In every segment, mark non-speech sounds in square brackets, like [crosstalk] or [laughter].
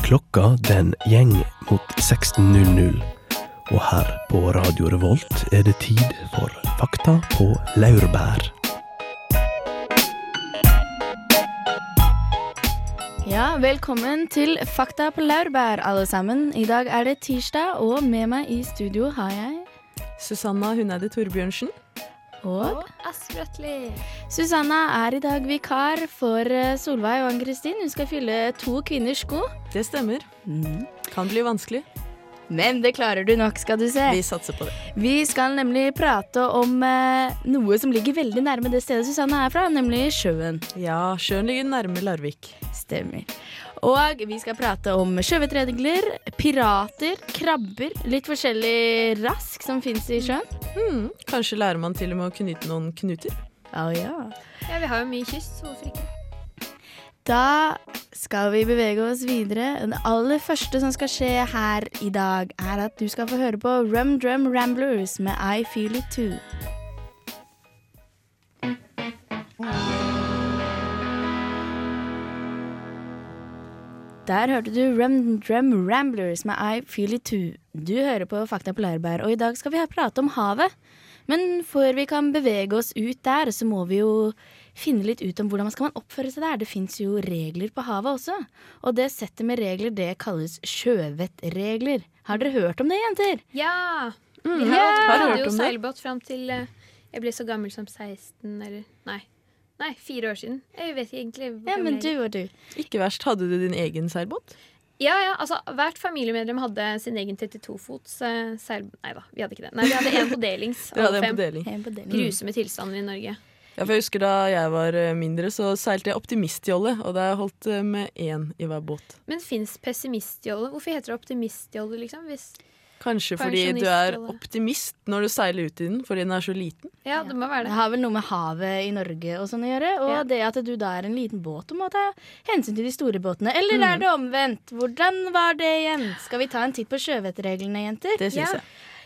Klokka den gjeng mot 16.00, og her på Radio Revolt er det tid for Fakta på laurbær. Ja, velkommen til Fakta på laurbær, alle sammen. I dag er det tirsdag, og med meg i studio har jeg Susanna Huneide Torbjørnsen. Og Astrid Røtli. Susanna er i dag vikar for eh, Solveig og Ann-Kristin. Hun skal fylle to kvinners sko. Det stemmer. Kan bli vanskelig. Men det klarer du nok, skal du se. Vi satser på det. Vi skal nemlig prate om eh, noe som ligger veldig nærme det stedet Susanna er fra, nemlig sjøen. Ja, sjøen ligger nærme Larvik. Stemmer. Og vi skal prate om sjøvettregler, pirater, krabber, litt forskjellig rask som fins i sjøen. Mm, kanskje lærer man til og med å knyte noen knuter? Oh, ja. Ja, vi har jo mye kyst, så hvorfor ikke? Da skal vi bevege oss videre. Det aller første som skal skje her i dag, er at du skal få høre på Rum Drum Ramblers med I Feel It Too. Der hørte du Rum Drum Ramblers med I Feel It Too. Du hører på Fakta på Lærbær, og i dag skal vi prate om havet. Men før vi kan bevege oss ut der, så må vi jo finne litt ut om hvordan man skal man oppføre seg der. Det fins jo regler på havet også. Og det settet med regler, det kalles sjøvettregler. Har dere hørt om det, jenter? Ja! Mm, Vi ja, har, har hadde hørt jo seilbåt fram til eh, jeg ble så gammel som 16, eller Nei. Nei, fire år siden. Jeg vet ikke egentlig hvor Ja, men du og du. Ikke verst. Hadde du din egen seilbåt? Ja, ja, altså Hvert familiemedlem hadde sin egen 32-fots uh, seil... Nei da, vi hadde ikke det. Nei, Vi hadde en på delings. [laughs] Hadde en på deling. En på deling. Grusomme tilstander i Norge. Ja, for jeg husker Da jeg var eh, mindre, så seilte jeg optimistjolle. Og jeg holdt eh, med én i hver båt. Men fins pessimistjolle? Hvorfor heter det optimistjolle, liksom? Hvis, Kanskje fordi du er optimist når du seiler ut i den, fordi den er så liten. ja, det må være Det det. har vel noe med havet i Norge og sånn å gjøre. Og Ja. det at du da er en liten båt, du må ta hensyn til de store båtene. Eller Mm. er det omvendt? Hvordan var det igjen? Skal vi ta en titt på sjøvettreglene, jenter? Det syns Ja. jeg.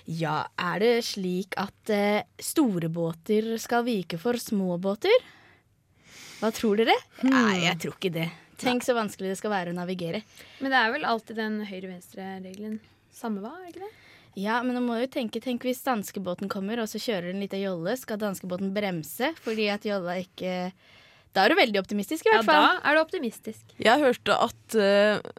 Ja, er det slik at eh, store båter skal vike for små båter? Hva tror dere? Hmm. Nei, jeg tror ikke det. Tenk så vanskelig det skal være å navigere. Men det er vel alltid den høyre-venstre-regelen. Samme hva, er ikke det? Ja, men nå må jo tenke, tenk hvis danskebåten kommer, og så kjører en liten jolle. Skal danskebåten bremse fordi at jolla ikke Da er du veldig optimistisk, i hvert Ja, hvert da er du optimistisk. Jeg hørte at eh,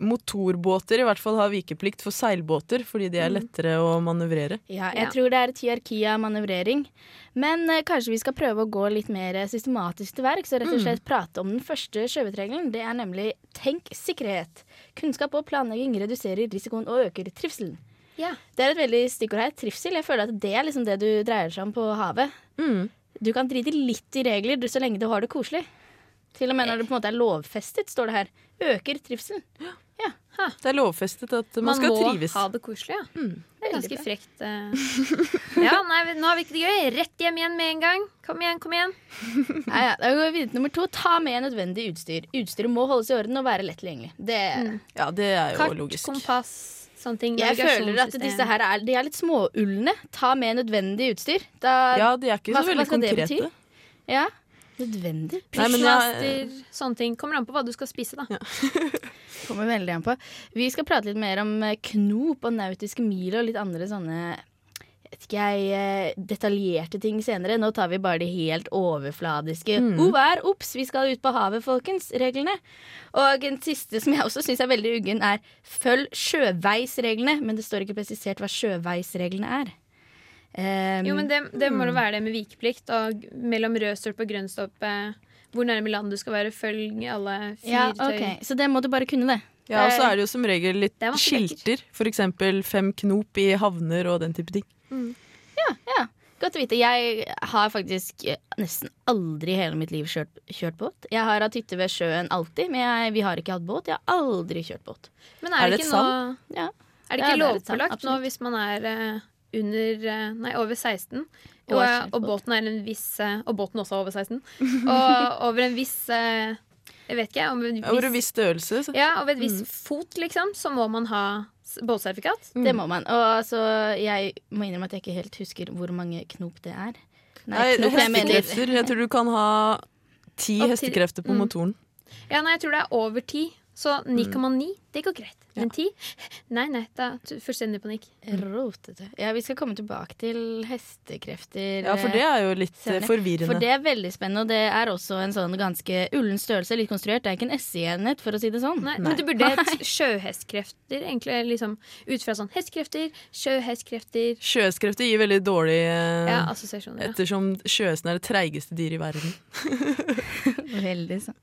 motorbåter i hvert fall har vikeplikt for seilbåter, fordi de er lettere å manøvrere. Ja, jeg Ja. tror det er et hierarki av manøvrering. Men eh, kanskje vi skal prøve å gå litt mer eh, systematisk til verks og rett og slett prate om den første sjøvettregelen. Det er nemlig tenk sikkerhet. Kunnskap og planlegging reduserer risikoen og øker trivselen. Ja. Det er et veldig stikkord her. Trivsel. Jeg føler at det er liksom det du dreier seg om på havet. Mm. Du kan drite litt i regler så lenge du har det koselig. Til og med når det på en måte er lovfestet, står det her. Øker trivselen. Det er lovfestet at man, Man, skal må ha det koselig, ja. Det er ganske bra. frekt. Uh... [laughs] Ja, nei, nå har vi ikke det gøy. Rett hjem igjen med en gang. Kom igjen, kom igjen. [laughs] nei, ja, da går vi videre nummer to. Ta med nødvendig utstyr. Utstyret må holdes i orden og være lett tilgjengelig. Det, Ja, det er jo Kart, logisk. kompass, sånne ting. Jeg føler at disse her er, de er litt småulne. Ta med nødvendig utstyr. Da, Ja, de er ikke så veldig konkrete. ja. Nødvendig. Pysjmaster, men sånne ting. Kommer an på hva du skal spise, da. [laughs] Kommer veldig an på. Vi skal prate litt mer om eh, knop og nautiske mil og litt andre sånne vet ikke jeg, eh, detaljerte ting senere. Nå tar vi bare de helt overfladiske. Mm. Oh, vær obs, vi skal ut på havet, folkens. Reglene. Og en siste som jeg også syns er veldig uggen, er følg sjøveisreglene. Men det står ikke presisert hva sjøveisreglene er. Um, Jo, men det, det må Hmm. jo være det med vikeplikt. Og mellom rød stolpe og grønn stolpe. Hvor nærme land du skal være. Følg alle ja, okay. tøy. Så det må du bare kunne, det. Ja, og så er det jo som regel litt er skilter. Eksempel fem knop i havner og den type ting. Ja, ja. Godt å vite. Jeg har faktisk eh, nesten aldri i hele mitt liv kjørt, kjørt båt. Jeg har hatt hytte ved sjøen alltid, men jeg, vi har ikke hatt båt. Jeg har aldri kjørt båt. Men Er er det, det et ikke noe, Ja. Er det ikke sant, lovpålagt nå hvis man er eh, under eh, Nei, over 16, Og og, båten er en viss eh, Og båten også er over 16. Og over en viss eh, Jeg vet ikke. Om en Over en viss, viss størrelse. Så. ja, over en viss mm. fot, liksom, så må man ha båtsertifikat. Mm. Det må man. Og altså, jeg må innrømme at jeg ikke helt husker hvor mange knop det er. Nei, knop, jeg hestekrefter. Jeg tror du kan ha ti hestekrefter på mm. motoren. Ja, nei, jeg tror det er over ti. Så 9,9, det går greit. Men ti? Nei, nei, da fullstendig panikk. Rotete. Ja, vi skal komme tilbake til hestekrefter. Ja, for det er jo litt eh, senere. forvirrende. For det er veldig spennende, og det er også en sånn ganske ullen størrelse, litt konstruert. Det er ikke en SI-enhet, for å si det sånn. Nei, Men det burde [laughs] hett sjøhestkrefter, egentlig. liksom Ut fra sånn hestkrefter, sjøhestkrefter Sjøhestkrefter gir veldig dårlig eh, Ja, assosiasjoner. Ja. Ettersom sjøhesten er det treigeste dyret i verden. [laughs] Veldig sånn.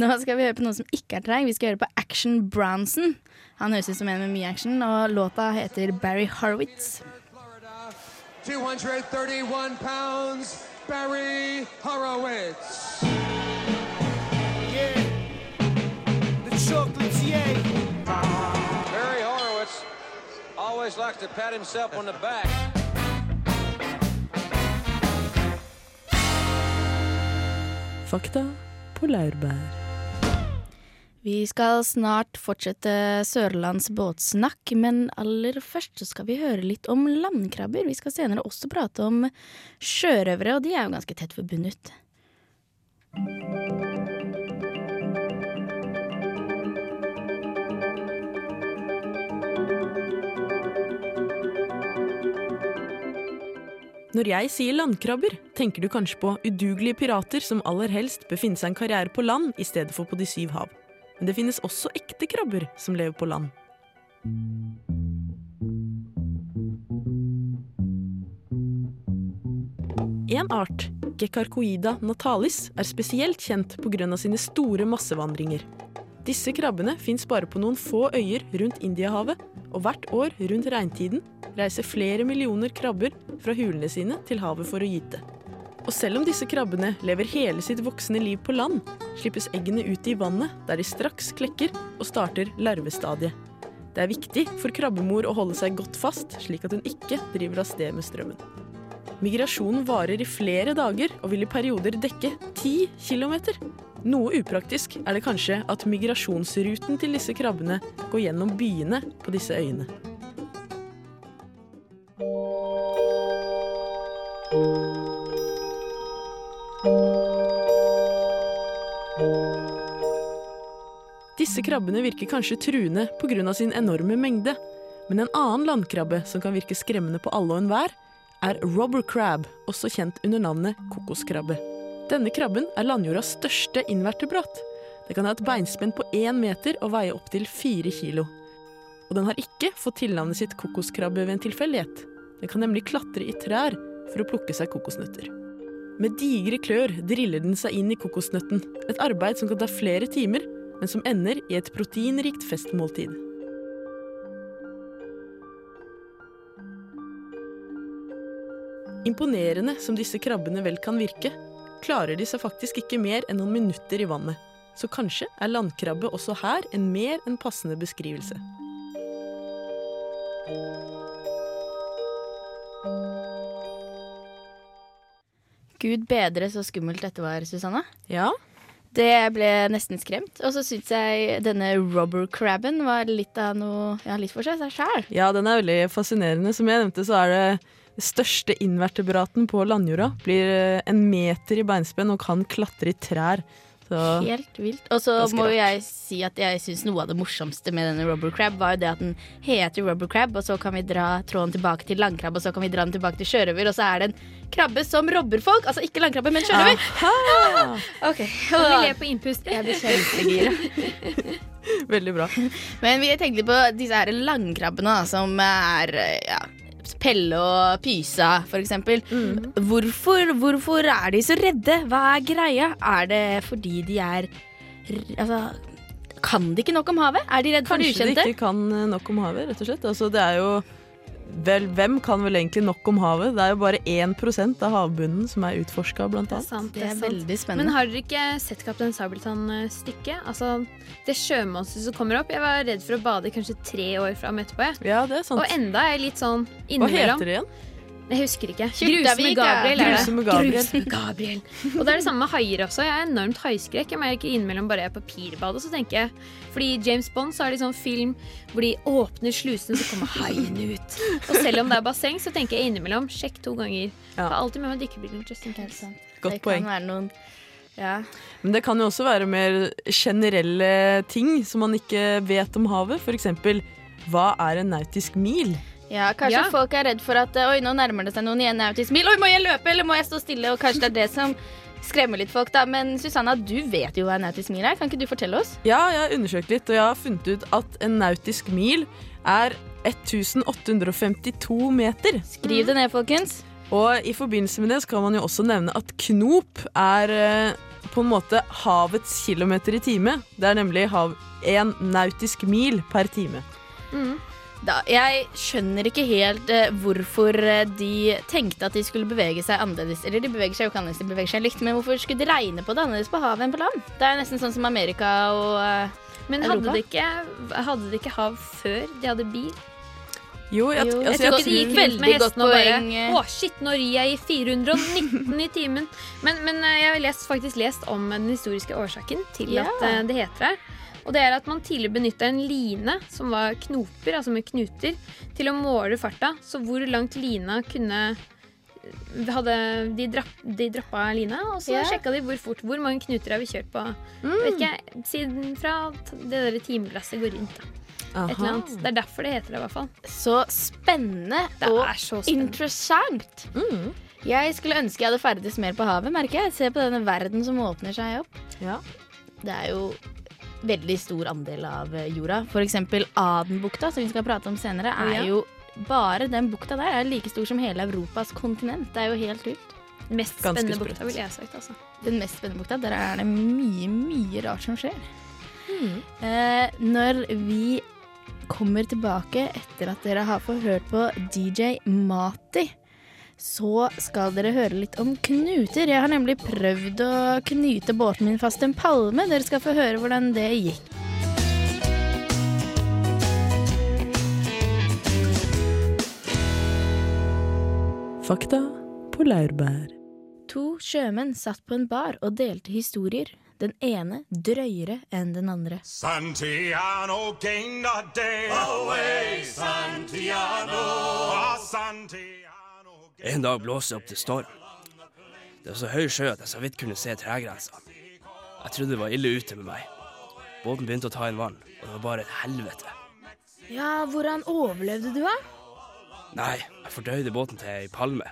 Nå skal vi høre på noe som ikke er treig. Vi skal høre på Action Bronson. Han høres ut som en med mye action, og låta heter Barry Horowitz. 231 pounds, Barry Horowitz. Yeah, the chocolatier. Barry Horowitz always likes to pat himself on the back. Fakta på laurbær. Vi skal snart fortsette Sørlands båtsnakk, men aller først så skal vi høre litt om landkrabber. Vi skal senere også prate om sjørøvere, og de er jo ganske tett forbundet. Når jeg sier landkrabber, tenker du kanskje på udugelige pirater som aller helst bør finne seg en karriere på land i stedet for på de syv hav. Men det finnes også ekte krabber som lever på land. En art, Gekarkoida natalis, er spesielt kjent pga. sine store massevandringer. Disse krabbene fins bare på noen få øyer rundt Indiahavet, og hvert år rundt regntiden reiser flere millioner krabber fra hulene sine til havet for å gyte. Og selv om disse krabbene lever hele sitt voksne liv på land, slippes eggene ut i vannet, der de straks klekker og starter larvestadiet. Det er viktig for krabbemor å holde seg godt fast, slik at hun ikke driver av sted med strømmen. Migrasjonen varer i flere dager og vil i perioder dekke 10 kilometer. Noe upraktisk er det kanskje at migrasjonsruten til disse krabbene går gjennom byene på disse øyene. Disse krabbene virker kanskje truende pga. sin enorme mengde, men en annen landkrabbe som kan virke skremmende på alle og enhver, er robber crab, også kjent under navnet kokoskrabbe. Denne krabben er landjordas største invertebrat. Det kan ha et beinspenn på én meter og veie opptil fire kilo. Og den har ikke fått tilnavnet sitt kokoskrabbe ved en tilfeldighet. Den kan nemlig klatre i trær for å plukke seg kokosnøtter. Med digre klør driller den seg inn i kokosnøtten, et arbeid som kan ta flere timer, men som ender i et proteinrikt festmåltid. Imponerende som disse krabbene vel kan virke, klarer de seg faktisk ikke mer enn noen minutter i vannet. Så kanskje er landkrabbe også her en mer enn passende beskrivelse. Gud bedre så skummelt dette var, Susanne. Ja, Det ble nesten skremt. Og så syns jeg denne rubber crabben var litt av noe Ja, litt for seg sjæl. ja, den er veldig fascinerende. Som jeg nevnte, så er det den største invertebraten på landjorda. Blir eh, en meter i beinspenn og kan klatre i trær. Så Helt vilt. Og så må jo jeg si at jeg syns noe av det morsomste med denne rubber crab var jo det at den heter rubber crab, og så kan vi dra tråden tilbake til langkrabbe, og så kan vi dra den tilbake til sjørøver, og så er det en krabbe som robber folk. Altså ikke langkrabbe, men sjørøver. [laughs] Ok, Og vi ler på innpust? Jeg blir kjempegira. [laughs] Veldig bra. Men vi tenkte på disse her langkrabbene da, som er ja, Pelle og Pysa, for eksempel. Hvorfor, hvorfor er de så redde? Hva er greia? Er det fordi de er Altså, kan de ikke nok om havet? Er de redd for det Kanskje de ikke kan eh, nok om havet, rett og slett. Altså, det er jo Vel, hvem kan vel egentlig nok om havet? Det er jo bare 1% av havbunnen som er utforska, blant Det er sant. Det Det er er veldig spennende. Men har dere ikke sett Kaptein Sabeltann-stykket? Altså, det sjømonsteret som kommer opp. Jeg var redd for å bade kanskje tre år fram etterpå. Jeg. Ja, det er sant. Og enda er jeg litt sånn Hva heter det igjen? Jeg husker ikke. Grusomme Gabriel er det. Gabriel. Gabriel. Og det er det samme med haier også. Jeg er enormt haiskrekk. Jeg merker innimellom bare jeg er på papirbadet, så tenker jeg Fordi i James Bond så er det sånn film hvor de åpner slusene, så kommer haien ut. Og selv om det er basseng, så tenker jeg innimellom sjekk to ganger. Ja. Ta alltid med meg dykkerbriller. Godt det poeng. kan være noen Ja. Men det kan jo også være mer generelle ting som man ikke vet om havet. Eksempel, hva er en nautisk mil? Ja, kanskje Ja. folk er redd for at Oi, nå nærmer det seg noen i en nautisk mil. Oi, må jeg løpe, eller må jeg stå stille? Og kanskje det er det som skremmer litt folk, da. Men Susanna, du vet jo hva en nautisk mil er. Kan ikke du fortelle oss? Ja, jeg har undersøkt litt, og jeg har funnet ut at en nautisk mil er 1852 meter. Skriv det ned, folkens. Og i forbindelse med det så kan man jo også nevne at knop er eh, på en måte havets kilometer i time. Det er nemlig hav en nautisk mil per time. Da, jeg skjønner ikke helt eh, hvorfor eh, de tenkte at de skulle bevege seg annerledes. Eller de beveger seg jo ikke annerledes, de beveger seg likt, men hvorfor skulle de regne på det annerledes på havet enn på land? Det er nesten sånn som Amerika og eh, Men Europa? hadde de, ikke, hadde de ikke hav før de hadde bil? Jo, jeg, Jo, altså, Jeg tror jeg ikke de gikk med Veldig godt og bare poeng. Å, shit, nå rir jeg i 419 i timen. Men, men eh, jeg har lest, faktisk lest om den historiske årsaken til Ja. at uh, det heter det. Og det er at man tidligere benytta en line som var knoper, altså med knuter, til å måle farta. Så hvor langt lina kunne hadde, de, drapp, de droppa lina, og så yeah. sjekka de hvor fort Hvor mange knuter har vi kjørt på vet ikke, siden fra det der timeglasset går rundt. Da. Et eller annet. Det er derfor det heter det, i hvert fall. Så spennende Det og er så spennende. interessant. Jeg skulle ønske jeg hadde ferdes mer på havet, merker jeg. Se på denne verden som åpner seg opp. Ja. Det er jo veldig stor andel av eh, jorda. For eksempel Adenbukta, som vi skal prate om senere, er Ja. jo bare den bukta der er like stor som hele Europas kontinent. Det er jo helt vilt. Mest Ganske spennende sprøtt. bukta, ville jeg sagt. Altså. Den mest spennende bukta. Der er det mye, mye rart som skjer. Eh, når vi kommer tilbake etter at dere har fått hørt på DJ Mati, så skal dere høre litt om knuter. Jeg har nemlig prøvd å knyte båten min fast en palme. Dere skal få høre hvordan det gikk. Fakta på laurbær. To sjømenn satt på en bar og delte historier. Den ene drøyere enn den andre. Santiano gained a. Away, Santiano. Ah, Santiano. En dag blåste det opp til storm. Det var så høy sjø at jeg så vidt kunne se tregrensa. Jeg trodde det var ille ute med meg. Båten begynte å ta inn vann, og det var bare et helvete. Ja, hvordan overlevde du, da? Nei, jeg fordøyde båten til ei palme.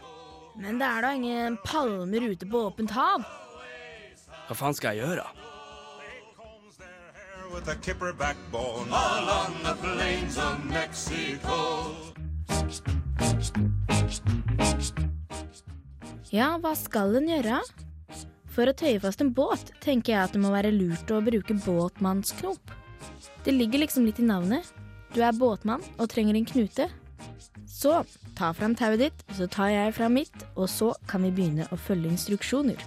Men det er da ingen palmer ute på åpent hav. Hva faen skal jeg gjøre? Ja, hva skal en gjøre? For å tøye fast en båt tenker jeg at det må være lurt å bruke båtmannsknop. Det ligger liksom litt i navnet. Du er båtmann og trenger en knute. Så ta fram tauet ditt, så tar jeg fram mitt, og så kan vi begynne å følge instruksjoner.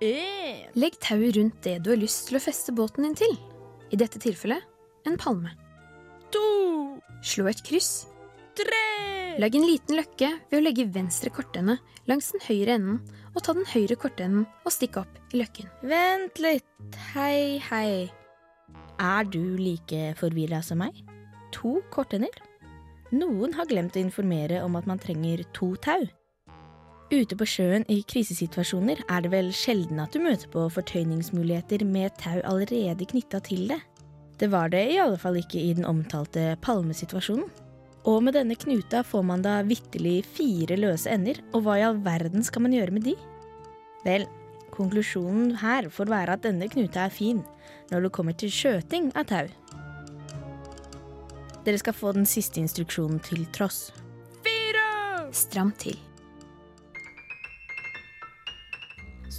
En. Legg tauet rundt det du har lyst til å feste båten din til. I dette tilfellet en palme. To. Slå et kryss. Tre. Lag en liten løkke ved å legge venstre kortende langs den høyre enden, og ta den høyre kortenden og stikke opp i løkken. Vent litt. Hei, hei. Er du like forvirra som meg? To kortender? Noen har glemt å informere om at man trenger to tau. Ute på sjøen i krisesituasjoner er det vel sjelden at du møter på fortøyningsmuligheter med tau allerede knytta til det. Det var det i alle fall ikke i den omtalte palmesituasjonen. Og med denne knuta får man da vitterlig fire løse ender, og hva i all verden skal man gjøre med de? Vel, konklusjonen her får være at denne knuta er fin når det kommer til skjøting av tau. Dere skal få den siste instruksjonen til tross. Fire! Stram til.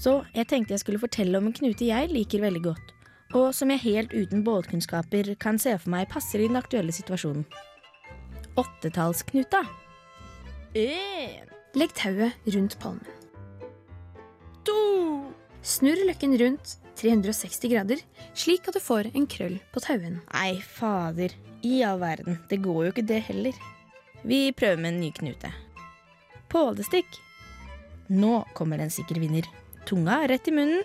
Så jeg tenkte jeg skulle fortelle om en knute jeg liker veldig godt, og som jeg helt uten båtkunnskaper kan se for meg passer i den aktuelle situasjonen. Åttetallsknuta. En, Legg tauet rundt palmen. to, Snurr løkken rundt 360 grader, slik at du får en krøll på tauen. Nei, fader. I all verden. Det går jo ikke det heller. Vi prøver med en ny knute. Pålestikk. Nå kommer en sikker vinner. Tunga rett i munnen.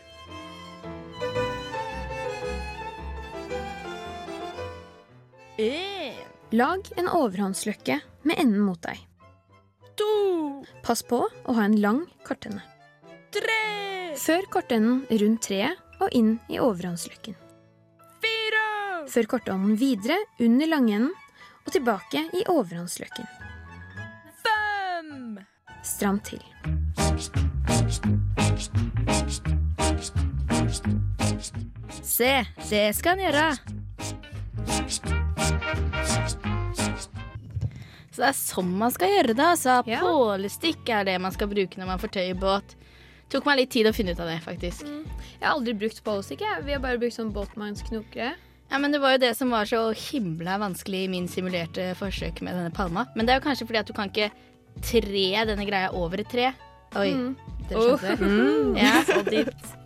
En, Lag en overhåndsløkke med enden mot deg. To. Pass på å ha en lang kortende. Tre. Før kortenden rundt treet og inn i overhåndsløkken. Fire. Før kortenden videre under langenden og tilbake i overhåndsløkken. Fem. Stram til. Se, det skal han gjøre. Så det er sånn man skal gjøre det. Altså, Ja. Pålestikk er det man skal bruke når man fortøyer båt. Tok meg litt tid å finne ut av det, faktisk. Jeg har aldri brukt pålestikk. Vi har bare brukt sånn båtmannsknokere. Ja, men Det var jo det som var så himla vanskelig i min simulerte forsøk med denne palma. Men det er jo kanskje fordi at du kan ikke tre denne greia over et tre. Oi, Mm. dere skjønte det? Mm. Ja, så dypt.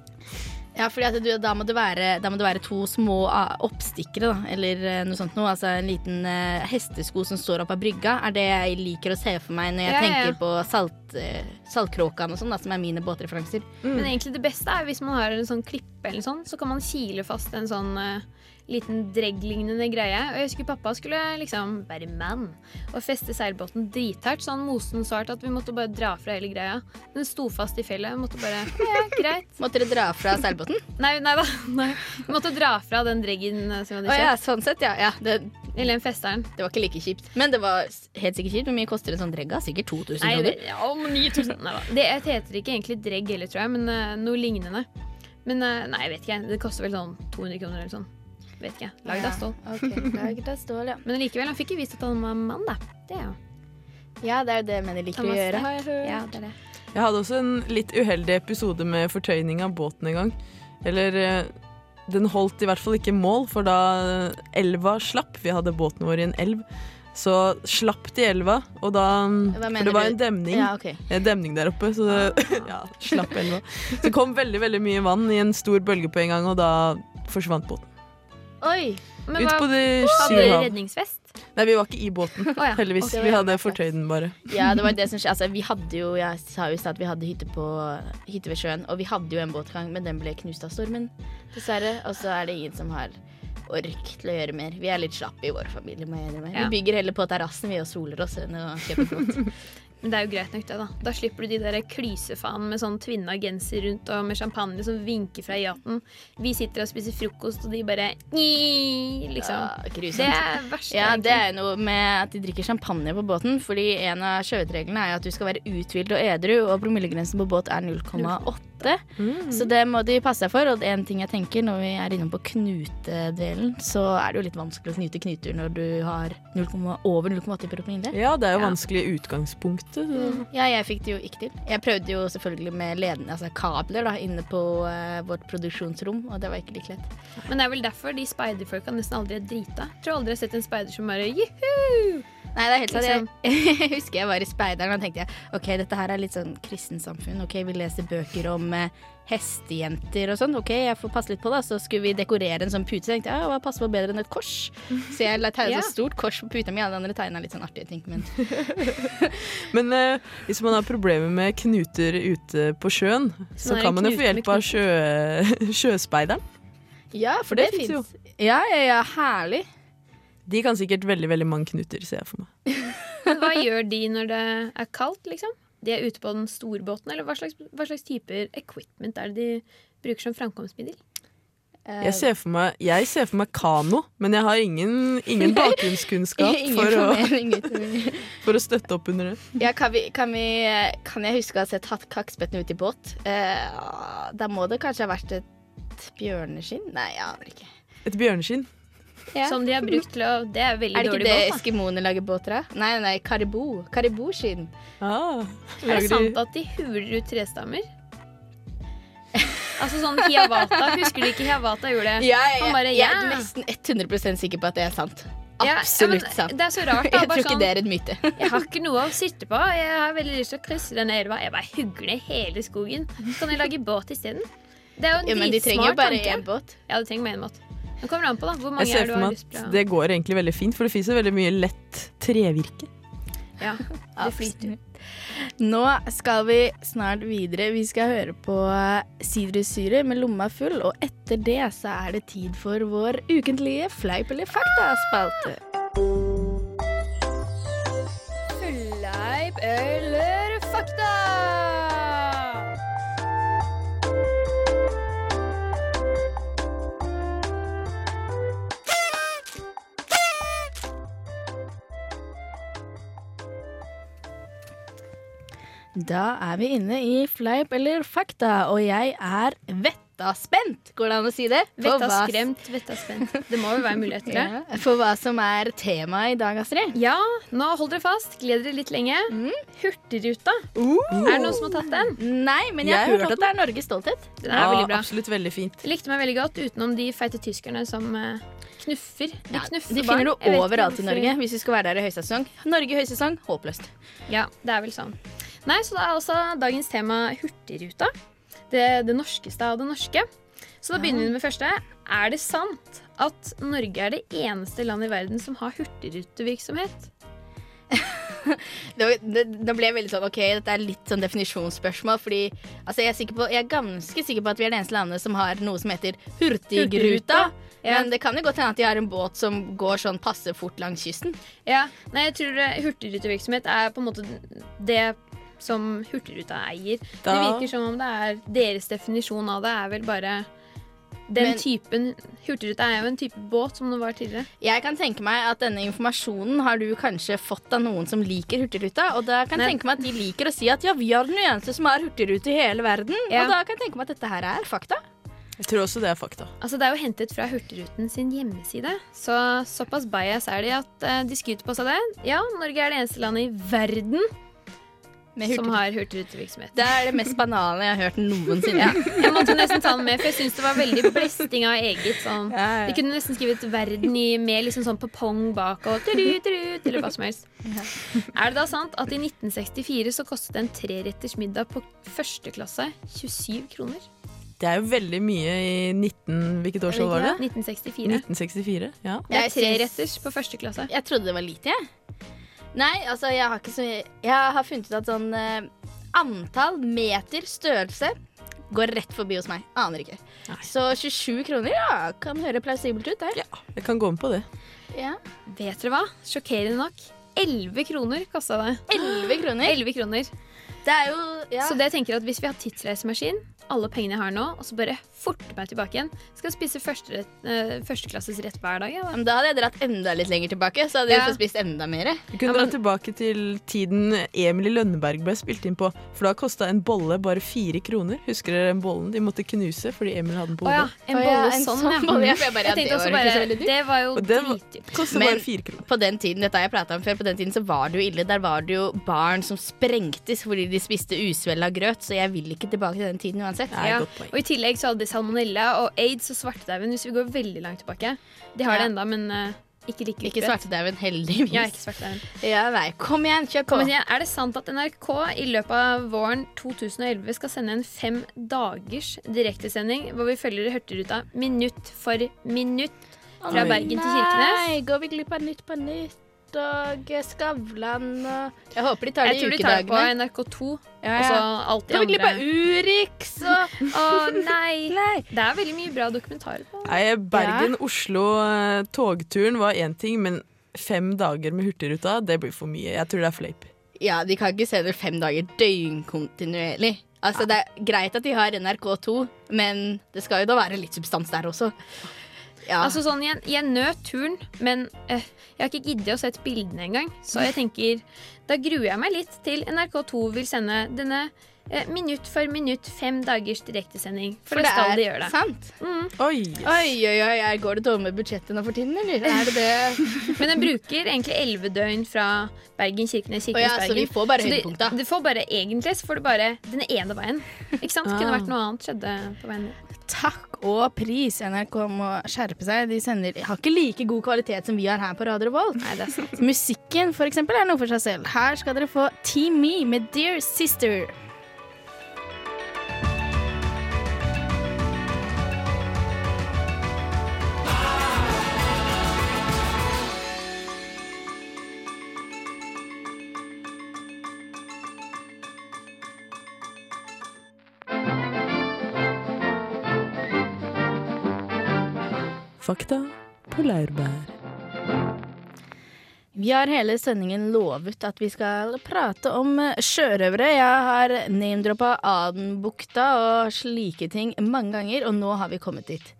Ja, fordi at du, da, må det være, da må det være to små ah, oppstikkere, da, eller eh, noe sånt noe. Altså en liten uh, hestesko som står opp av brygga, er det jeg liker å se for meg når jeg Ja, tenker ja. på salt, uh, Saltkråkene og sånn, som er mine båtreferanser. Men egentlig det beste er hvis man har en sånn klippe eller sånn, så kan man kile fast en sånn eh, liten dregglignende greie. Og jeg husker pappa skulle liksom være mann og feste seilbåten drithardt, sånn mosen så hardt at vi måtte bare dra fra hele greia. Den sto fast i fjellet. Måtte bare [laughs] Ja, greit. [laughs] Måtte dere dra fra seilbåten? Nei, nei da. [laughs] Nei. Vi måtte dra fra den dreggen som vi hadde ja, sånn sett, ja. ja det, Eller den festeren. det var ikke like kjipt. Men det var helt sikkert kjipt. Hvor mye koster en sånn dregga? Sikkert 2000 Nei, kroner. ja, om 9000 Nei da. Det heter ikke egentlig dregg heller, tror jeg, men uh, noe lignende. Men eh, nei, jeg vet ikke. Det koster vel sånn 200 kroner eller sånn. Vet ikke. Lagd av stål. Okay, lagd av stål, ja. [laughs] Men likevel, han fikk jo vist at han var mann, da. Det er jo Ja, det er jo det menn liker å gjøre, har jeg hørt. Ja, det er det. Jeg hadde også en litt uheldig episode med fortøyning av båten en gang. Eller eh, den holdt i hvert fall ikke mål, for da elva slapp Vi hadde båten vår i en elv. Så slapp de elva, og da For det var en demning. Ja, okay. En demning der oppe, så det [laughs] ja, slapp elva. Så det kom veldig veldig mye vann i en stor bølge på en gang, og da forsvant båten. Oi! Men Ut hva, på de hadde dere redningsvest? Nei, vi var ikke i båten, oh, ja. heldigvis. Okay, Vi hadde fortøyd den bare. Ja, det var det som skjedde. Altså, vi hadde jo, jeg sa jo i stad at vi hadde hytte, på, hytte ved sjøen, og vi hadde jo en båtgang, men den ble knust av stormen, dessverre. Og så er det ingen som har ork til å gjøre mer. Vi er litt slappe i vår familie, må jeg innrømme. Ja. Vi bygger heller på terrassen vi og soler oss enn å kjøpe båt. Men det er jo greit nok, det, da. Da slipper du de der klysefaen med sånn tvinna genser rundt og med champagne som vinker fra yachten. Vi sitter og spiser frokost, og de bare Liksom. Ja, grusomt. Det er verst. Ja, egentlig. det er noe med at de drikker champagne på båten. Fordi en av sjøvettreglene er jo at du skal være uthvilt og edru, og promillegrensen på båt er 0,8. Så det må de passe seg for. Og en ting jeg tenker når vi er inne på knutedelen, så er det jo litt vanskelig å knyte knuter når du har 0, over 0,8 promille. Ja, det er jo Ja. vanskelig i utgangspunktet. Mm. Ja, jeg fikk det jo ikke til. Jeg prøvde jo selvfølgelig med ledende, altså kabler da, inne på uh, vårt produksjonsrom, og det var ikke like lett. Men det er vel derfor de speiderfolka nesten aldri er drita. Jeg Tror aldri jeg har sett en speider som bare juhu! Nei, det er helt sant. Liksom. Jeg, [laughs] husker jeg var i speideren og tenkte jeg, ok, dette her er litt sånn kristensamfunn. Ok, vi leser bøker om eh, hestejenter og sånn. Ok, jeg får passe litt på det. Så skulle vi dekorere en sånn pute. Så tenkte jeg, ja, hva passer på bedre enn et kors? Så jeg la tegne [laughs] Ja. så stort kors på puta mi. Alle andre tegna litt sånn artige ting. Men [laughs] Men eh, hvis man har problemer med knuter ute på sjøen, så kan man jo få hjelp av sjø, sjøspeideren. ja, for det det, fins. Ja, ja, ja, herlig. De kan sikkert veldig veldig mange knuter, ser jeg for meg. Men [laughs] hva gjør de når det er kaldt, liksom? De er ute på den store båten, eller hva slags, hva slags typer equipment er det de bruker som framkomstmiddel? Eh, Jeg ser for meg, jeg ser for meg kano, men jeg har ingen, ingen [laughs] bakgrunnskunnskap Ingen for å, [laughs] for å støtte opp under det. Ja, kan, vi, kan, vi, kan jeg huske å ha sett hatt kakkspetten ute i båt? Eh, da må det kanskje ha vært et bjørneskinn? Nei, jeg aner ikke. Et bjørneskinn. Ja. Som de har brukt til å Det er veldig Er det ikke det båt, eskimoene lager båter av? Nei, nei, karibou. Kariboskinn. Ah, Er det sant at de huler ut trestammer? altså sånn Hiawata. Husker du ikke Hiawata gjorde det? Ja, jeg, bare, ja. jeg er nesten 100% sikker på at det er sant. Absolutt ja, men sant. Det er så rart. [laughs] Jeg bare tror ikke sånn, det er en myte. [laughs] Jeg har ikke noe å sitte på. Jeg har veldig lyst til å krysse denne elva. Jeg bare hugger ned hele skogen. Så kan jeg lage båt isteden. Det er jo en Ja, men de trenger jo bare én båt. Ja, de trenger bare én båt. Det kommer an på da, hvor mange jeg ser er du for har meg lyst at til å det går egentlig veldig fint, for det fins veldig mye lett trevirke. Ja, [laughs] det flyter. Nå skal vi snart videre. Vi skal høre på Sidrussyre med lomma full, og etter det så er det tid for vår ukentlige fleip eller fakta-spalte. Da er vi inne i fleip eller fakta, og jeg er vettaspent. Går det an å si det? Vettaskremt, Vetta hva- skremt, vetta spent. Det må jo være mulighet til det. [laughs] Ja, for hva som er temaet i dag, Astrid. Ja, nå hold dere fast. Gled dere litt lenge. Hurtigruta. Er det noen som har tatt den? Nei, men jeg, Jeg har hørt at det er Norges stolthet. Den er veldig bra. Absolutt veldig fint. Jeg likte meg veldig godt utenom de feite tyskerne som eh, knuffer. De Ja, knuffer de finner du overalt i Norge hvis vi skal være der i høysesong. Norge i høysesong, håpløst. Ja, det er vel sånn. Nei, så da er altså dagens tema Hurtigruta. Det, det norskeste av det norske. Så da begynner vi med første. Er det sant at Norge er det eneste landet i verden som har hurtigrutevirksomhet? [laughs] Det ble veldig sånn, ok, dette er litt sånn definisjonsspørsmål, fordi altså, jeg, er på, jeg er ganske sikker på at vi er det eneste landet som har noe som heter Hurtigruta. Hurtigruta, ja. Men det kan jo godt hende at de har en båt som går sånn passe fort langs kysten. Ja, nei, jeg tror eh, hurtigrutevirksomhet er på en måte det som Hurtigruta eier. Det virker som om det er deres definisjon av det er vel bare den Men- typen Hurtigruta er jo en type båt som det var tidligere. Jeg kan tenke meg at denne informasjonen har du kanskje fått av noen som liker Hurtigruta, og da kan jeg tenke meg at de liker å si at ja, vi er den eneste som har hurtigrute i hele verden, Ja. og da kan jeg tenke meg at dette her er fakta. Jeg tror også det er fakta. Altså, det er jo hentet fra Hurtigruten sin hjemmeside, så såpass bias er de at eh, de skryter på seg det. Ja, Norge er det eneste landet i verden som har hurtigrutevirksomhet. Det er det mest banale jeg har hørt noensinne. Ja, jeg måtte nesten ta den med, for jeg syns det var veldig blesting av eget. Sånn. Ja, ja. De kunne nesten skrevet 'verden' i med liksom sånn popong bak og turu, turu, eller hva som helst. Er det da sant at i 1964 så kostet en treretters middag på første klasse 27 kroner? Det er jo veldig mye i 19... Hvilket årstall var det? 1964. 1964. Ja. Det er treretters på første klasse. Jeg trodde det var lite, jeg. Nei, altså, jeg har ikke så Jeg har funnet ut at sånn eh, antall meter størrelse går rett forbi hos meg. Aner ikke. Nei. Så 27 kroner, ja, kan høre plausibelt ut, det. ja, jeg kan gå med på det. Ja. Vet dere hva? Sjokkerende nok. 11 kroner kosta det. 11 kroner. 11 kroner. Det er jo ja. Så det jeg tenker at hvis vi har tidsreisemaskin, alle pengene jeg har nå, og så bare forte meg tilbake igjen, skal spise første, uh, førsteklasses rett hver dag. Ja, da. Men Da hadde jeg dratt enda litt lenger tilbake, så hadde jeg Ja. fått spist enda mer. Du kunne Ja, men- dra tilbake til tiden Emil i Lønneberg ble spilt inn på. For da kosta en bolle bare fire kroner. Husker dere den bollen de måtte knuse fordi Emil hadde den på Å ja, hodet? en Å ja, bolle en sånn, sånn bolle, ja, jeg bare, Jeg tenkte også bare, det var jo dritdyrt. Men- bare fire kroner. På den tiden, dette har jeg pratet om før, på den tiden så var det jo ille. Der var det jo barn som sprengtes fordi de spiste usvella grøt, så jeg vil ikke tilbake til den tiden uansett. Nei, Ja. Og i tillegg så hadde de salmonella og aids og svartedauden hvis vi går veldig langt tilbake. De har det enda, men uh, ikke like Ikke svartedauden, heldigvis. Ja, ikke svartedauden. Ja, nei. Kom igjen, kjør på. Kom igjen, Er det sant at NRK i løpet av våren 2011 skal sende en fem dagers direktesending hvor vi følger Hurtigruta minutt for minutt fra Oi. Bergen til Kirkenes? Nei, går vi glipp av Nytt på Nytt og Skavlan og Jeg håper de tar Jeg tror de tar det på ukedagene. NRK2. Ja, Og så ja. alt de Går vi glippe Urix og [laughs] Å nei. Nei. Det er veldig mye bra dokumentarer på. Nei, Bergen-Oslo-togturen var én ting, men fem dager med Hurtigruta, det blir for mye. Jeg tror det er fleip. Ja, de kan ikke se det fem dager døgnkontinuerlig. Altså, Det er greit at de har NRK2, men det skal jo da være litt substans der også. Ja. Altså sånn, Jeg, jeg nøt turen, men øh, jeg har ikke giddet å sett bildene engang. Så jeg tenker, da gruer jeg meg litt til NRK2 vil sende denne minutt for minutt fem dagers direktesending. For, det skal er de gjøre. det. sant. Oi! Oi, oi, oi, er- går det dårlig med budsjettet nå for tiden, eller? Er det det? [laughs] Men den bruker egentlig elleve døgn fra Bergen, Kirkenes, Kirkenes, ja, så Bergen. vi får bare Så høydepunkta. Du får bare egentlig så får du bare den ene veien. Ikke sant? Det kunne Ah. vært noe annet skjedde på veien. Takk og pris. NRK må skjerpe seg. De sender, har ikke like god kvalitet som vi har her på Radio Revolt. Nei, det er sant. Musikken for eksempel, er noe for seg selv. Her skal dere få Team Me med Dear Sister. Fakta på laurbær. Vi har hele sendingen lovet at vi skal prate om eh, sjørøvere. Jeg har name-droppa Adenbukta og slike ting mange ganger, og nå har vi kommet dit.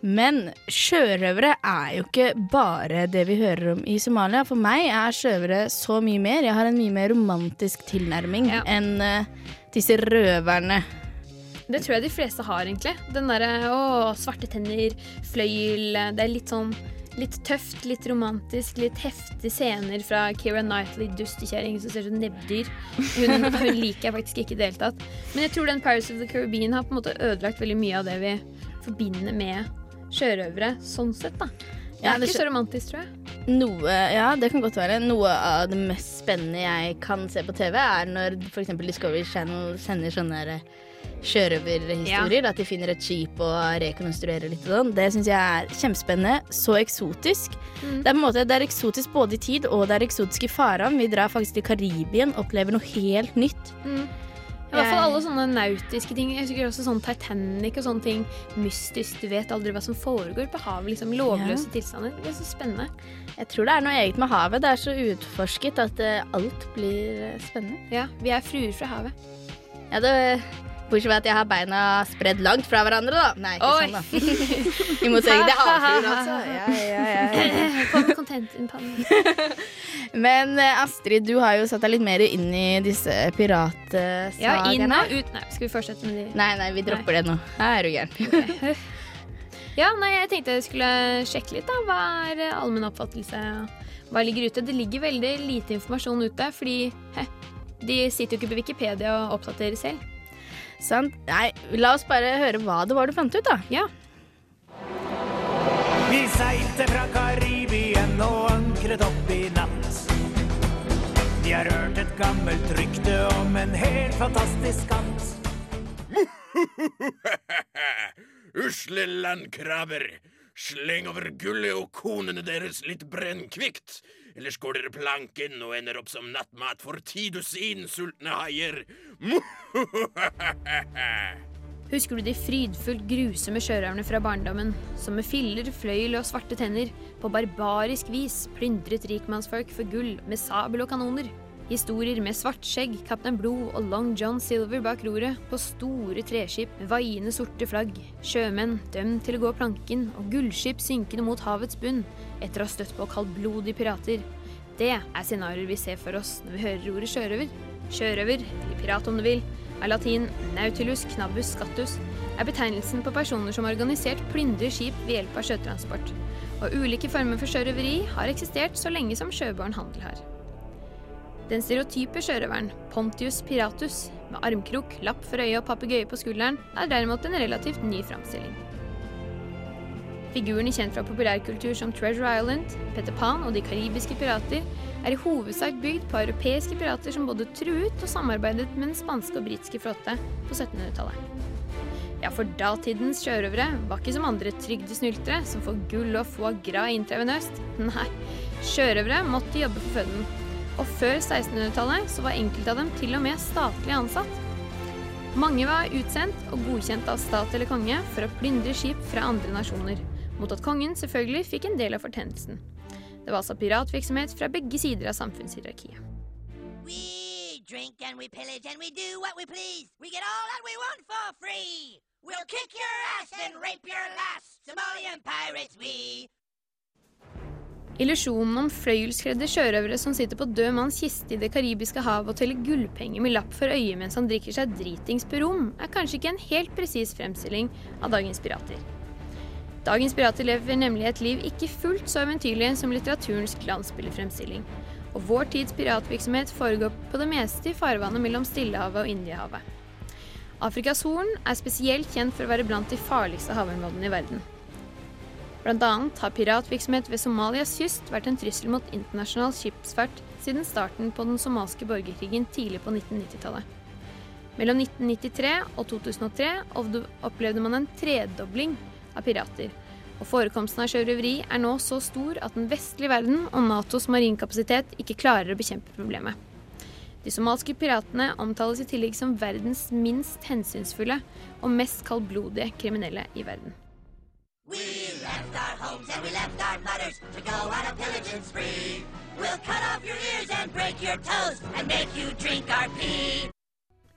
Men sjørøvere er jo ikke bare det vi hører om i Somalia. For meg er sjørøvere så mye mer. Jeg har en mye mer romantisk tilnærming Ja. enn eh, disse røverne. Det tror jeg de fleste har, egentlig. Den derre å, svarte tenner, fløyel Det er litt sånn litt tøft, litt romantisk, litt heftige scener fra Keira Knightley, dustekjerring som ser ut som nebbdyr. Hun, hun liker jeg faktisk ikke i det hele tatt. Men jeg tror den Paris of the Caribbean har på en måte ødelagt veldig mye av det vi forbinder med sjørøvere, sånn sett, da. Det Ja, er det ikke så romantisk, tror jeg. Noe, ja, det kan godt være. Noe av det mest spennende jeg kan se på TV, er når f.eks. Discovery Channel sender sånne der sjørøverhistorier. At de finner et skip og rekonstruerer litt og sånn. Det syns jeg er kjempespennende. Så eksotisk. Mm. Det er på en måte, det er eksotisk både i tid og det er eksotisk i farvann. Vi drar faktisk til Karibien, opplever noe helt nytt. Mm. I hvert fall alle sånne nautiske ting. Jeg husker også sånn Titanic og sånne ting. Mystisk. Du vet aldri hva som foregår på havet. liksom Lovløse tilstander. Det er så spennende. Jeg tror det er noe eget med havet. Det er så utforsket at eh, alt blir eh, spennende. Ja, Vi er fruer fra havet. Ja, det Bortsett fra at jeg har beina spredd langt fra hverandre, da. Nei, ikke Oi. sånn, da. [laughs] I motsetning til havfruer, altså. Ja, ja, ja, ja. Content in pannen. [laughs] Men eh, Astrid, du har jo satt deg litt mer inn i disse piratsagene. Ja, inn og ut. Nei, skal vi fortsette med de? Nei, nei, vi dropper det nå. Her er du gæren. [laughs] Ja, nei, jeg tenkte jeg skulle sjekke litt, da. Hva er eh, allmenn oppfattelse? Hva ligger ute? Det ligger veldig lite informasjon ute, fordi heh, de sitter jo ikke på Wikipedia og oppdaterer selv. Sant? Nei, la oss bare høre hva det var du fant ut, da. Ja. Vi seilte fra Karibien og ankret opp i natt. Vi har hørt et gammelt rykte om en helt fantastisk skatt. [laughs] Usle landkrabber, sleng over gullet og konene deres litt brennkvikt. Ellers går dere planken og ender opp som nattmat for ti dusin sultne haier. [laughs] Husker du de frydfullt grusomme sjørøverne fra barndommen, som med filler, fløyel og svarte tenner på barbarisk vis plyndret rikmannsfolk for gull med sabel og kanoner? Historier med Svartskjegg, Kaptein Blod og Long John Silver bak roret på store treskip med vaiende sorte flagg, sjømenn dømt til å gå planken og gullskip synkende mot havets bunn etter å ha støtt på kaldblodige pirater. Det er scenarioer vi ser for oss når vi hører ordet sjørøver. Sjørøver, eller pirat om du vil, er latin nautilus knabus scattus, er betegnelsen på personer som organisert plyndrer skip ved hjelp av sjøtransport. Og ulike former for sjørøveri har eksistert så lenge som sjøbåren handel har. Den stereotype sjørøveren, Pontius piratus, med armkrok, lapp for øyet og papegøye på skulderen, er derimot en relativt ny framstilling. Figuren kjent fra populærkultur som Treasure Island, Peter Pan og de karibiske pirater er i hovedsak bygd på europeiske pirater som både truet og samarbeidet med den spanske og britiske flåte på 1700-tallet. Ja, for datidens sjørøvere var ikke som andre trygdesnyltere som får gull og foie gras intravenøst. Nei, sjørøvere måtte jobbe for føden. Og før 1600-tallet så var enkelte av dem til og med statlig ansatt. Mange var utsendt og godkjent av stat eller konge for å plyndre skip fra andre nasjoner, mot at kongen selvfølgelig fikk en del av fortjenesten. Det var altså piratvirksomhet fra begge sider av samfunnshierarkiet. We'll kick your ass and rape your lass. Somalian pirates we. Illusjonen om fløyelskledde sjørøvere som sitter på død manns kiste i Det karibiske hav og teller gullpenger med lapp for øyet mens han drikker seg dritings på rom, er kanskje ikke en helt presis fremstilling av dagens pirater. Dagens pirater lever nemlig et liv ikke fullt så eventyrlig som litteraturens glansbildefremstilling. Og vår tids piratvirksomhet foregår på det meste i farvannet mellom Stillehavet og Indiehavet. Afrikas Horn er spesielt kjent for å være blant de farligste havområdene i verden. Annet har piratvirksomhet ved Somalias kyst vært en trussel mot internasjonal skipsfart siden starten på den somalske borgerkrigen tidlig på 1990-tallet. Mellom 1993 og 2003 opplevde man en tredobling av pirater, og forekomsten av sjørøveri er nå så stor at den vestlige verden og Natos marinkapasitet ikke klarer å bekjempe problemet. De somalske piratene omtales i tillegg som verdens minst hensynsfulle og mest kaldblodige kriminelle i verden. Homes and we left our mothers to go on a pillaging spree. We'll cut off your ears and break your toes and make you drink our pee.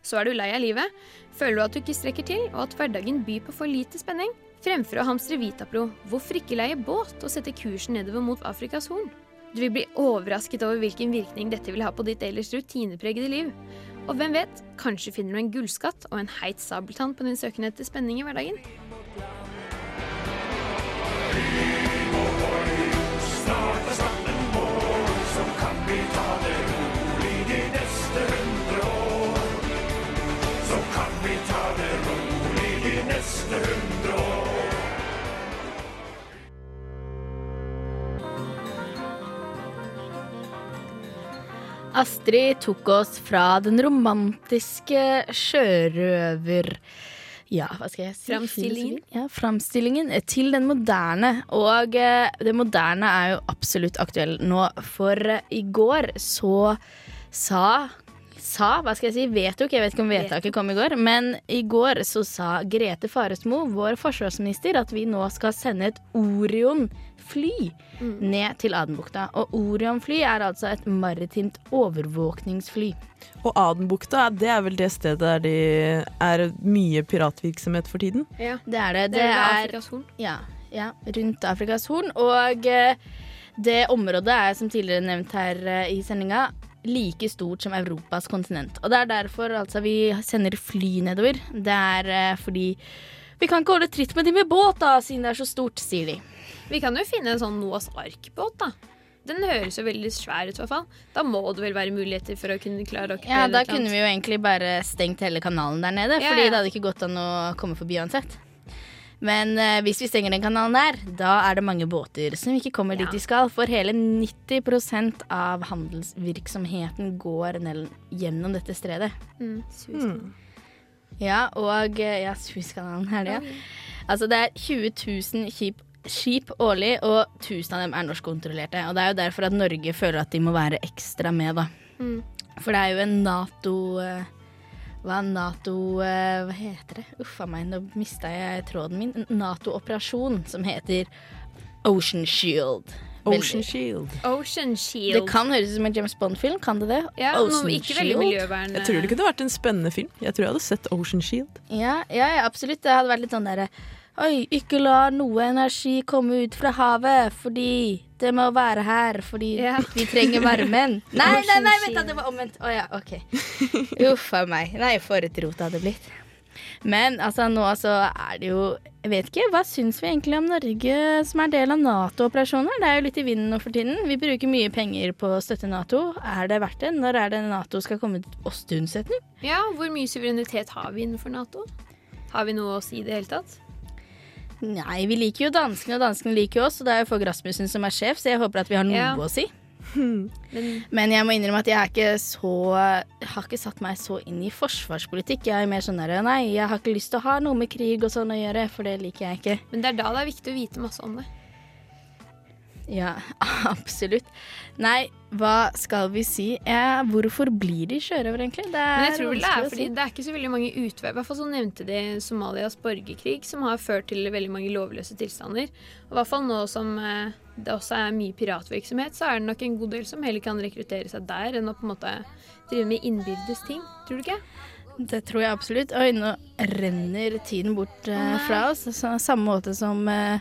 Så er du lei av livet, føler du at du ikke strekker til, og at hverdagen byr på for lite spenning? Fremfor å hamstre Vitapro, hvorfor ikke leie båt og sette kursen nedover mot Afrikas Horn? Du vil bli overrasket over hvilken virkning dette vil ha på ditt ellers rutinepregede liv. Og hvem vet, kanskje finner du en gullskatt og en heit sabeltann på din søken etter spenning i hverdagen. Astrid tok oss fra den romantiske sjørøver... Ja, hva skal jeg si? Framstillingen. Ja, framstillingen til den moderne. Og eh, det moderne er jo absolutt aktuell nå, for eh, i går så sa Sa, hva skal jeg si, vedtok, jeg vet ikke om vedtaket kom i går, men i går så sa Grete Faresmo, vår forsvarsminister, at vi nå skal sende et Orion-fly ned til Adenbukta. Og Orion-fly er altså et maritimt overvåkningsfly. Og Adenbukta, det er vel det stedet der det er mye piratvirksomhet for tiden? Ja, Det er det. det Det er er Afrikas Horn. ja, ja, rundt Afrikas Horn. Og eh, det området er, som tidligere nevnt her eh, i sendinga, like stort som Europas kontinent. Og det er derfor altså vi sender fly nedover. Det er eh, fordi vi kan ikke holde tritt med de med båt, da, siden det er så stort, sier de. Vi kan jo finne en sånn Noas ark-båt, da. Den høres jo veldig svær ut, i hvert fall. Da må det vel være muligheter for å kunne klare å Ja, da kunne vi jo egentlig bare stengt hele kanalen der nede, Ja, fordi ja. det hadde ikke gått an å komme forbi uansett. Men eh, hvis vi stenger den kanalen der, da er det mange båter som ikke kommer dit de skal. For hele 90% av handelsvirksomheten går gjennom dette stredet. Mm, Suezkanalen. Ja, og eh, ja, Suezkanalen er det, ja. Altså det er 20 000 skip, skip årlig, og 1000 av dem er norskkontrollerte. Og det er jo derfor at Norge føler at de må være ekstra med, da. Mm. For det er jo en Nato eh, Hva Nato eh, Hva heter det? Uff a meg, nå mista jeg tråden min. Nato-operasjon som heter Ocean Shield. Ocean Shield. Ocean Shield. Det kan høres ut som en James Bond-film, kan det det? ja, Ocean noe ikke veldig Shield. miljøvern. Jeg tror det kunne vært en spennende film. Jeg tror jeg hadde sett Ocean Shield. Ja, ja, ja, absolutt. Det hadde vært litt sånn derre Oi, ikke la noe energi komme ut fra havet, fordi det må være her, fordi Ja. vi trenger varmen. [laughs] Nei, nei, nei, vent da, det var omvendt. Å ja, OK. Uff a meg. Nei, for et rot det hadde blitt. Men altså, nå så er det jo Jeg vet ikke, hva syns vi egentlig om Norge som er del av Nato-operasjoner? Det er jo litt i vinden nå for tiden. Vi bruker mye penger på å støtte Nato. Er det verdt det? Når er det Nato skal komme oss til unnsetning? Ja, Hvor mye suverenitet har vi innenfor Nato? Har vi noe å si i det hele tatt? Nei, vi liker jo danskene, og danskene liker jo oss, og det er jo Fogh Rasmussen som er sjef, så jeg håper at vi har noe Ja. å si. [laughs] Men Men jeg må innrømme at jeg er ikke så har ikke satt meg så inn i forsvarspolitikk. Jeg er mer sånn der Nei, jeg har ikke lyst til å ha noe med krig og sånn å gjøre, for det liker jeg ikke. Men det er da det er viktig å vite masse om det. Ja, [laughs] absolutt. Nei, hva skal vi si? Eh, hvorfor blir de sjørøvere, egentlig? Det er Men jeg tror vel det er fordi det er ikke så veldig mange utveier. I hvert fall så nevnte de Somalias borgerkrig, som har ført til veldig mange lovløse tilstander. Og i hvert fall nå som eh, det også er mye piratvirksomhet, så er det nok en god del som heller kan rekruttere seg der, enn å på en måte drive med innbyrdes ting. Tror du ikke? Det tror jeg absolutt. Oi, nå renner tiden bort eh, fra oss. Så, samme måte som eh,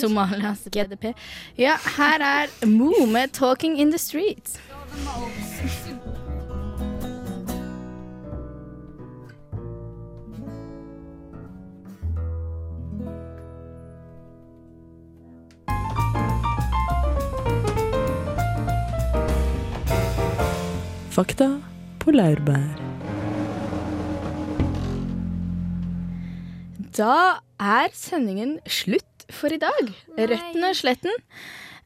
Somalias GDP. Ja, her er Mo med 'Talking in the Streets'. Fakta på laurbær. Da er sendingen slutt for i dag. Retten og sletten.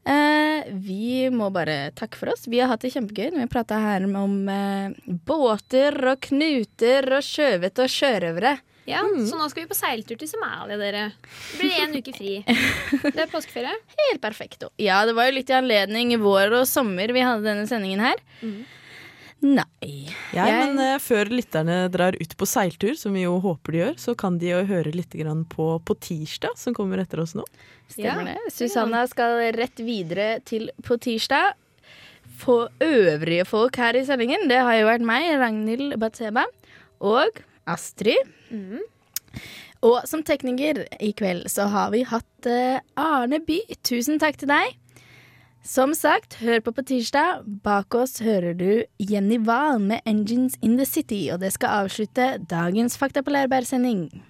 Eh, vi må bare takke for oss. Vi har hatt det kjempegøy. Vi prata her om eh, båter og knuter og sjøvete og sjørøvere. Ja, Så nå skal vi på seiltur til Somalia, dere. Det blir én uke fri. Det er påskeferie. [laughs] Helt perfekto. Ja, det var jo litt i anledning vår og sommer vi hadde denne sendingen her. Nei. Ja, men eh, før lytterne drar ut på seiltur, som vi jo håper de gjør, så kan de jo høre litt grann på, på tirsdag, som kommer etter oss nå. Stemmer Ja, det. Susanna skal rett videre til på tirsdag. For øvrige folk her i sendingen, det har jo vært meg, Ragnhild Batseba, og Astrid. Og som tekniker i kveld så har vi hatt eh, Arne By. Tusen takk til deg. Som sagt, hør på på tirsdag. Bak oss hører du Jenny Wahl med 'Engines in the City', og det skal avslutte dagens Fakta på Lærbær-sending.